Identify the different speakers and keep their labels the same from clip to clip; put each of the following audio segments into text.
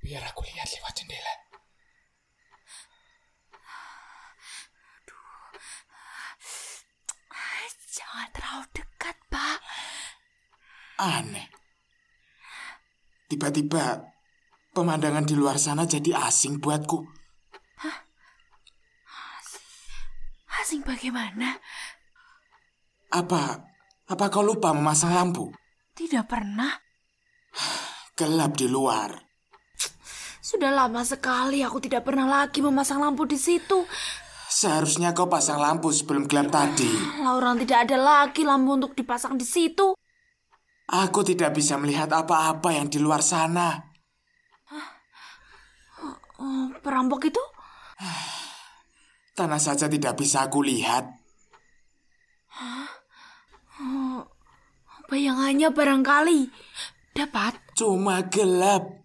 Speaker 1: Biar aku lihat lewat jendela.
Speaker 2: Jangan terlalu dekat, Pak.
Speaker 1: Aneh. Tiba-tiba pemandangan di luar sana jadi asing buatku.
Speaker 2: Asing bagaimana?
Speaker 1: Apa apa kau lupa memasang lampu?
Speaker 2: Tidak pernah.
Speaker 1: Gelap di luar.
Speaker 2: Sudah lama sekali aku tidak pernah lagi memasang lampu di situ.
Speaker 1: Seharusnya kau pasang lampu sebelum gelap tadi.
Speaker 2: Lah orang tidak ada lagi lampu untuk dipasang di situ.
Speaker 1: Aku tidak bisa melihat apa-apa yang di luar sana.
Speaker 2: Oh, perampok itu?
Speaker 1: Tanah saja tidak bisa aku lihat.
Speaker 2: Bayangannya barangkali dapat.
Speaker 1: Cuma gelap.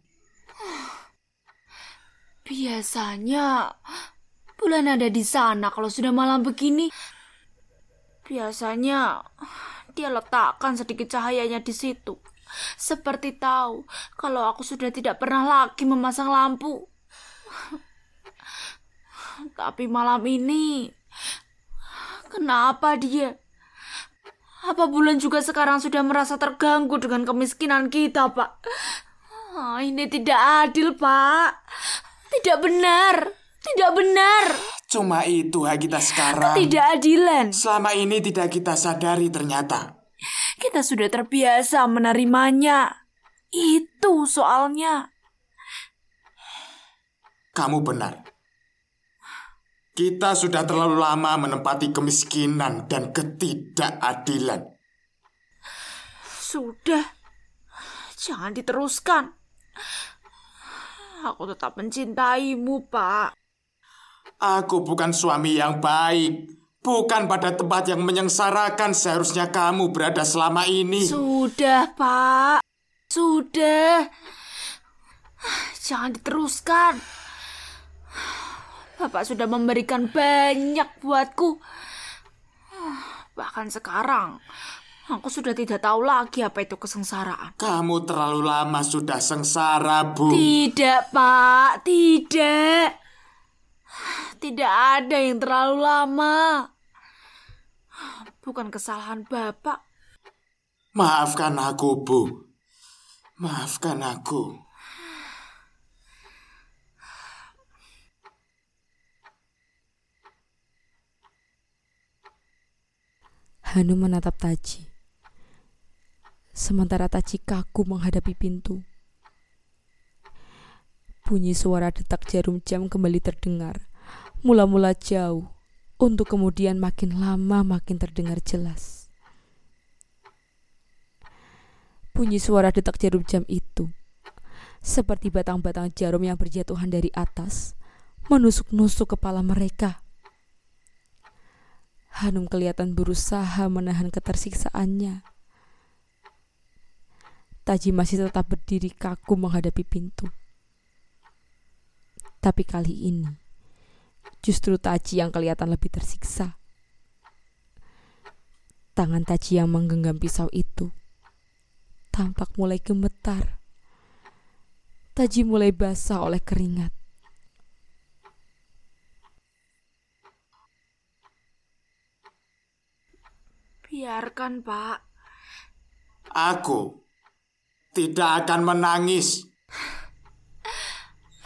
Speaker 2: Biasanya bulan ada di sana kalau sudah malam begini. Biasanya dia letakkan sedikit cahayanya di situ. Seperti tahu kalau aku sudah tidak pernah lagi memasang lampu. Tapi malam ini kenapa dia? Apa bulan juga sekarang sudah merasa terganggu dengan kemiskinan kita, Pak? Ah, ini tidak adil, Pak. Tidak benar. Tidak benar.
Speaker 1: Cuma itu hak kita sekarang.
Speaker 2: Ketidakadilan.
Speaker 1: Selama ini tidak kita sadari ternyata.
Speaker 2: Kita sudah terbiasa menerimanya. Itu soalnya.
Speaker 1: Kamu benar. Kita sudah terlalu lama menempati kemiskinan dan ketidakadilan.
Speaker 2: Sudah. Jangan diteruskan. Aku tetap mencintaimu, Pak.
Speaker 1: Aku bukan suami yang baik. Bukan pada tempat yang menyengsarakan seharusnya kamu berada selama ini.
Speaker 2: Sudah, Pak. Sudah. Jangan diteruskan. Bapak sudah memberikan banyak buatku. Bahkan sekarang, aku sudah tidak tahu lagi apa itu kesengsaraan.
Speaker 1: Kamu terlalu lama sudah sengsara, Bu.
Speaker 2: Tidak, Pak. Tidak. Tidak ada yang terlalu lama. Bukan kesalahan Bapak.
Speaker 1: Maafkan aku, Bu. Maafkan aku.
Speaker 3: Hanu menatap Taji. Sementara Taji kaku menghadapi pintu. Bunyi suara detak jarum jam kembali terdengar. Mula-mula jauh, untuk kemudian makin lama makin terdengar jelas. Bunyi suara detak jarum jam itu seperti batang-batang jarum yang berjatuhan dari atas, menusuk-nusuk kepala mereka. Hanum kelihatan berusaha menahan ketersiksaannya. Taji masih tetap berdiri kaku menghadapi pintu. Tapi kali ini, justru Taji yang kelihatan lebih tersiksa. Tangan Taji yang menggenggam pisau itu tampak mulai gemetar. Taji mulai basah oleh keringat.
Speaker 2: Biarkan, Pak.
Speaker 1: Aku tidak akan menangis.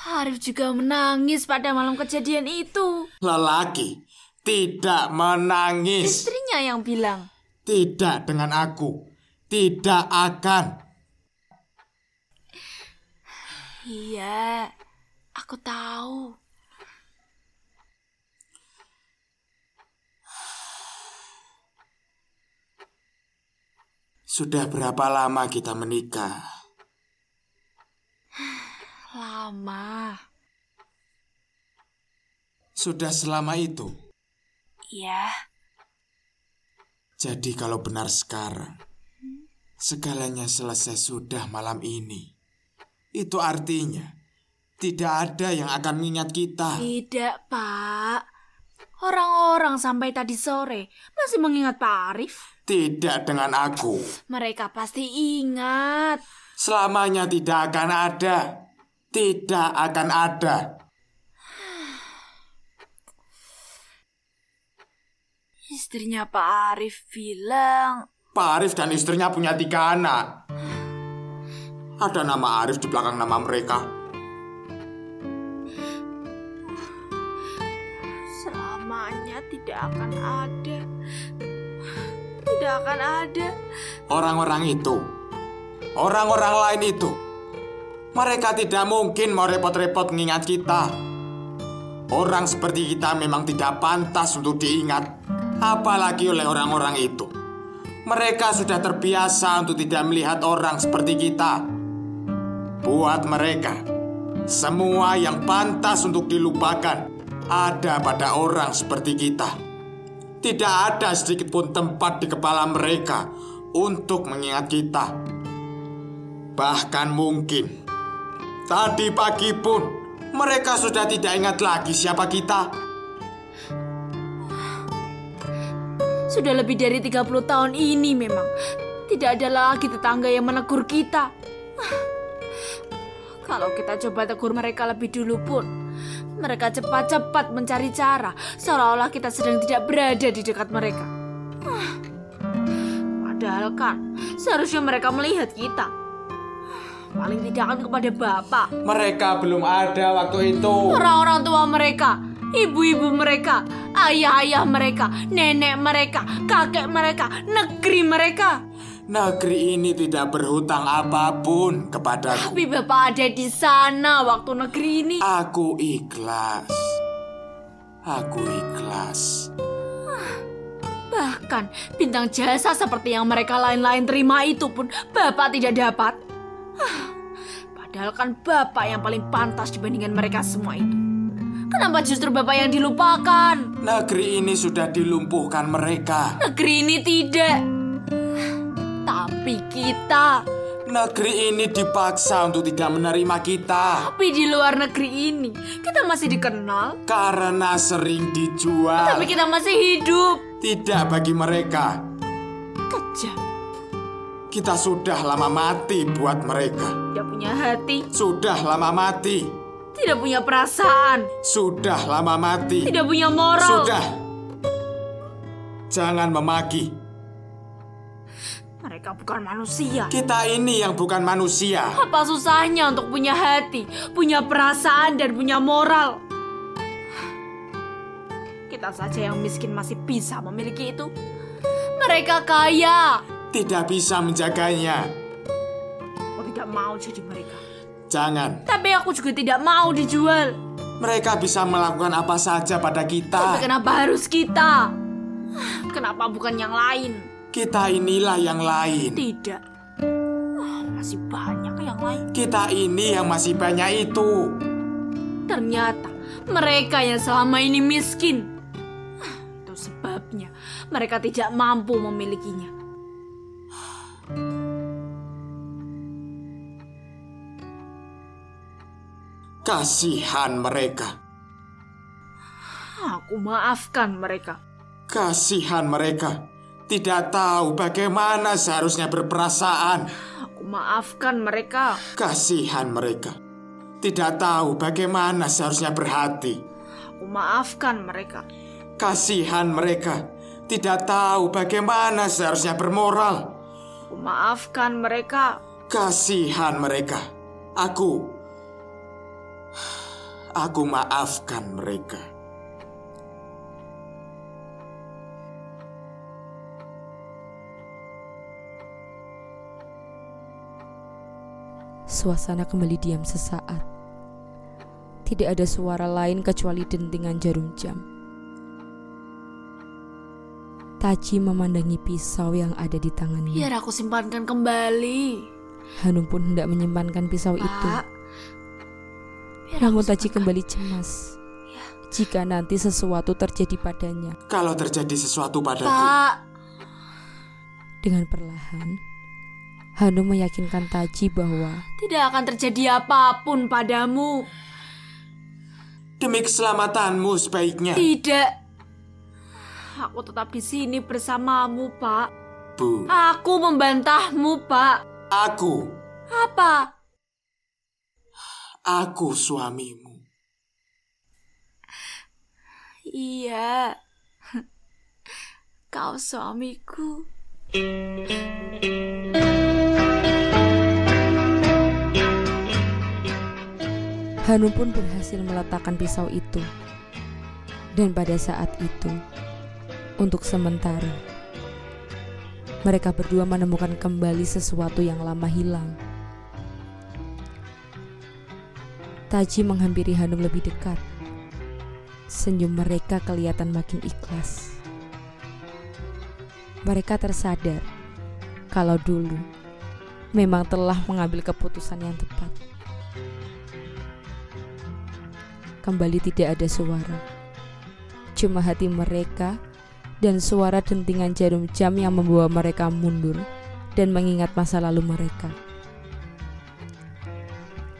Speaker 2: Arif juga menangis pada malam kejadian itu.
Speaker 1: Lelaki tidak menangis.
Speaker 2: Istrinya yang bilang.
Speaker 1: Tidak dengan aku. Tidak akan.
Speaker 2: Iya, aku tahu.
Speaker 1: Sudah berapa lama kita menikah?
Speaker 2: Lama.
Speaker 1: Sudah selama itu.
Speaker 2: Iya,
Speaker 1: Jadi kalau benar sekarang, segalanya selesai sudah malam ini. Itu artinya tidak ada yang akan mengingat kita.
Speaker 2: tidak, Pak. Orang-orang sampai tadi sore masih mengingat Pak Arif.
Speaker 1: Tidak dengan aku.
Speaker 2: Mereka pasti ingat.
Speaker 1: Selamanya tidak akan ada. Tidak akan ada.
Speaker 2: Istrinya Pak Arif bilang
Speaker 1: Pak Arif dan istrinya punya tiga anak. Ada nama Arif di belakang nama mereka.
Speaker 2: selamanya tidak akan ada. Tidak akan ada.
Speaker 1: Orang-orang itu, orang-orang lain itu, mereka tidak mungkin mau repot-repot mengingat kita. Orang seperti kita memang tidak pantas untuk diingat, apalagi oleh orang-orang itu. Mereka sudah terbiasa untuk tidak melihat orang seperti kita. Buat mereka, semua yang pantas untuk dilupakan ada pada orang seperti kita. Tidak ada sedikit pun tempat di kepala mereka untuk mengingat kita. Bahkan mungkin tadi pagi pun mereka sudah tidak ingat lagi siapa kita.
Speaker 2: Sudah lebih dari 30 tahun ini memang tidak ada lagi tetangga yang menegur kita. Kalau kita coba tegur mereka lebih dulu pun, mereka cepat-cepat mencari cara seolah-olah kita sedang tidak berada di dekat mereka. Padahal kan seharusnya mereka melihat kita. Paling tidak kan kepada bapak,
Speaker 1: Mereka belum ada waktu itu.
Speaker 2: orang-orang tua mereka, ibu-ibu mereka, ayah-ayah mereka, nenek mereka, kakek mereka, negeri mereka.
Speaker 1: Negeri ini tidak berhutang apa pun kepadaku.
Speaker 2: Tapi bapak ada di sana waktu negeri ini.
Speaker 1: Aku ikhlas. Aku ikhlas.
Speaker 2: Bahkan bintang jasa seperti yang mereka lain-lain terima itu pun bapak tidak dapat. Hah, Padahal kan bapak yang paling pantas dibandingkan mereka semua itu. Kenapa justru bapak yang dilupakan?
Speaker 1: Negeri ini sudah dilumpuhkan mereka.
Speaker 2: Negeri ini tidak. Tapi kita,
Speaker 1: Negeri ini dipaksa untuk tidak menerima kita
Speaker 2: tapi di luar negeri ini, kita masih dikenal.
Speaker 1: karena sering dijual.
Speaker 2: Tapi kita masih hidup.
Speaker 1: Tidak bagi mereka.
Speaker 2: Kejam,
Speaker 1: Kita sudah lama mati buat mereka.
Speaker 2: tidak punya hati,
Speaker 1: Sudah lama mati.
Speaker 2: tidak punya perasaan,
Speaker 1: Sudah lama mati.
Speaker 2: tidak punya moral.
Speaker 1: Sudah. Jangan memaki.
Speaker 2: Mereka bukan manusia.
Speaker 1: Kita ini yang bukan manusia.
Speaker 2: Apa susahnya untuk punya hati, punya perasaan, dan punya moral? Kita saja yang miskin masih bisa memiliki itu. Mereka kaya.
Speaker 1: Tidak bisa menjaganya.
Speaker 2: Aku tidak mau jadi mereka.
Speaker 1: Jangan.
Speaker 2: Tapi aku juga tidak mau dijual.
Speaker 1: Mereka bisa melakukan apa saja pada
Speaker 2: Tapi
Speaker 1: kita.
Speaker 2: kenapa harus kita? Kenapa bukan yang lain?
Speaker 1: Kita inilah yang lain.
Speaker 2: Tidak. Ah, Masih banyak yang lain.
Speaker 1: Kita ini yang masih banyak itu.
Speaker 2: Ternyata mereka yang selama ini miskin. Ah, Itu sebabnya mereka tidak mampu memilikinya.
Speaker 1: Kasihan mereka.
Speaker 2: Aku maafkan mereka.
Speaker 1: Kasihan mereka. Tidak tahu bagaimana seharusnya berperasaan.
Speaker 2: Aku maafkan mereka.
Speaker 1: Kasihan mereka. Tidak tahu bagaimana seharusnya berhati.
Speaker 2: Aku maafkan mereka.
Speaker 1: Kasihan mereka. Tidak tahu bagaimana seharusnya bermoral.
Speaker 2: Aku maafkan mereka.
Speaker 1: Kasihan mereka. Aku. Aku maafkan mereka.
Speaker 3: Suasana kembali diam sesaat. Tidak ada suara lain kecuali dentingan jarum jam. Taji memandangi pisau yang ada di tangannya.
Speaker 2: Biar aku simpankan kembali.
Speaker 3: Hanum pun hendak menyimpankan pisau itu.
Speaker 2: Pak. Biar
Speaker 3: Namun Taji kembali cemas. Jika nanti sesuatu terjadi padanya.
Speaker 1: Kalau terjadi sesuatu padaku,
Speaker 2: Pak.
Speaker 3: Dengan perlahan, Hanum meyakinkan Taji bahwa
Speaker 2: Tidak akan terjadi apa pun padamu.
Speaker 1: demi keselamatanmu sebaiknya.
Speaker 2: Tidak. Aku tetap di sini bersamamu, Pak.
Speaker 1: Bu,
Speaker 2: Aku membantahmu, Pak.
Speaker 1: aku,
Speaker 2: Apa?
Speaker 1: Aku suamimu.
Speaker 2: Iya. Kau suamiku.
Speaker 3: Hanum pun berhasil meletakkan pisau itu. Dan pada saat itu, untuk sementara, mereka berdua menemukan kembali sesuatu yang lama hilang. Taji menghampiri Hanum lebih dekat. Senyum mereka kelihatan makin ikhlas. Mereka tersadar kalau dulu memang telah mengambil keputusan yang tepat. Kembali tidak ada suara, cuma hati mereka dan suara dentingan jarum jam yang membawa mereka mundur dan mengingat masa lalu mereka.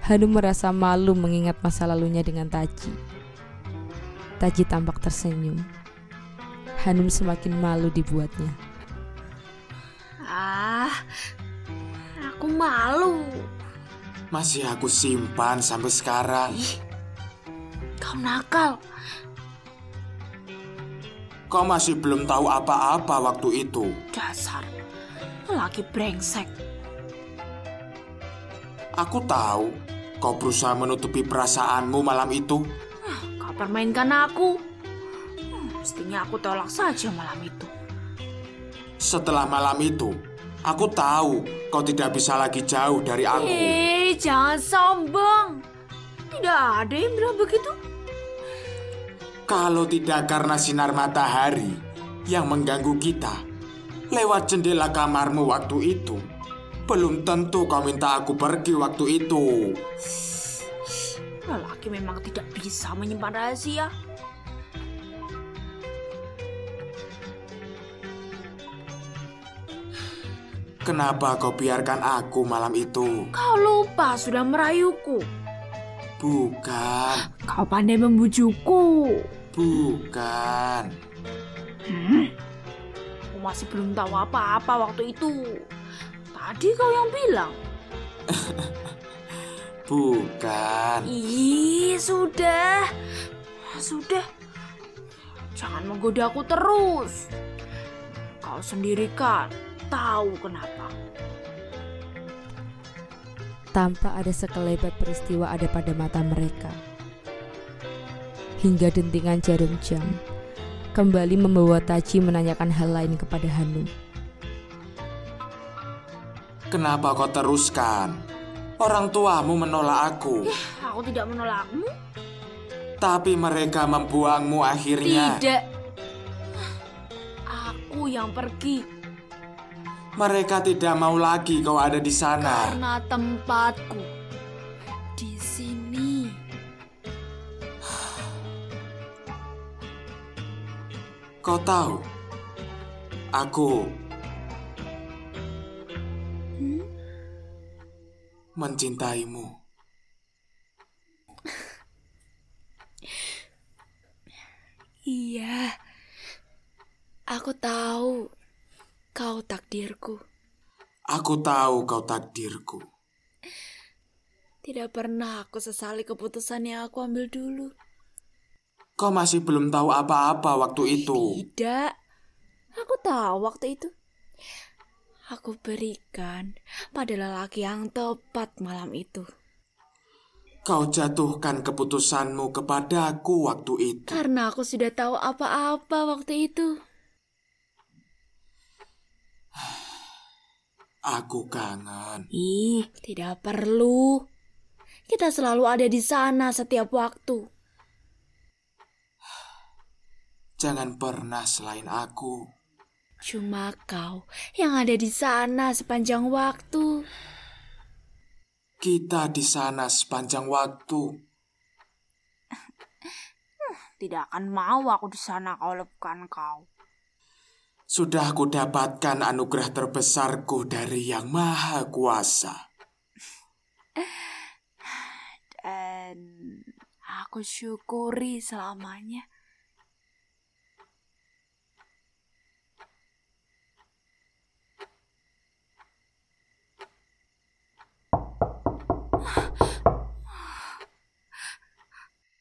Speaker 3: Hanum merasa malu mengingat masa lalunya dengan Taji. Taji tampak tersenyum. Hanum semakin malu dibuatnya.
Speaker 2: Ah, aku malu.
Speaker 1: Masih aku simpan sampai sekarang.
Speaker 2: Kau nakal.
Speaker 1: Kau masih belum tahu apa-apa waktu itu.
Speaker 2: Dasar. Laki brengsek.
Speaker 1: Aku tahu kau berusaha menutupi perasaanmu malam itu.
Speaker 2: Kau permainkan aku. Hmm, Mestinya aku tolak saja malam itu.
Speaker 1: Setelah malam itu, aku tahu kau tidak bisa lagi jauh dari aku.
Speaker 2: Eh, jangan sombong. Tidak ada yang bilang begitu.
Speaker 1: Kalau tidak karena sinar matahari yang mengganggu kita lewat jendela kamarmu waktu itu, belum tentu kau minta aku pergi waktu itu.
Speaker 2: Lelaki memang tidak bisa menyimpan rahasia.
Speaker 1: Kenapa kau biarkan aku malam itu?
Speaker 2: Kau lupa sudah merayuku.
Speaker 1: Bukan,
Speaker 2: Kau pandai membujukku.
Speaker 1: Bukan.
Speaker 2: Aku masih belum tahu apa-apa waktu itu. Tadi kau yang bilang.
Speaker 1: Bukan.
Speaker 2: Ih, sudah. Sudah. Jangan menggoda aku terus. Kau sendiri kan tahu kenapa.
Speaker 3: Tanpa ada sekelebat peristiwa ada pada mata mereka. Hingga dentingan jarum jam kembali membawa Taji menanyakan hal lain kepada Hanum.
Speaker 1: Kenapa kau teruskan? Orang tuamu menolak aku,
Speaker 2: Aku tidak menolakmu.
Speaker 1: tapi mereka membuangmu akhirnya.
Speaker 2: Tidak. Aku yang pergi
Speaker 1: Mereka tidak mau lagi kau ada di sana.
Speaker 2: karena tempatku
Speaker 1: Kau tahu, aku
Speaker 2: Hmm?
Speaker 1: mencintaimu.
Speaker 2: Iya. Aku tahu kau takdirku.
Speaker 1: Aku tahu kau takdirku.
Speaker 2: Tidak pernah aku sesali keputusan yang aku ambil dulu.
Speaker 1: Kau masih belum tahu apa-apa waktu itu.
Speaker 2: Tidak. Aku tahu waktu itu. Aku berikan pada lelaki yang tepat malam itu.
Speaker 1: Kau jatuhkan keputusanmu kepadaku waktu itu.
Speaker 2: Karena aku sudah tahu apa-apa waktu itu.
Speaker 1: Aku kangen.
Speaker 2: Ih, tidak perlu. Kita selalu ada di sana setiap waktu.
Speaker 1: Jangan pernah selain aku.
Speaker 2: Cuma kau yang ada di sana sepanjang waktu.
Speaker 1: Kita di sana sepanjang waktu.
Speaker 2: Tidak akan mau aku di sana kalau bukan kau.
Speaker 1: Sudah aku dapatkan anugerah terbesarku dari Yang Maha Kuasa.
Speaker 2: Dan aku syukuri selamanya.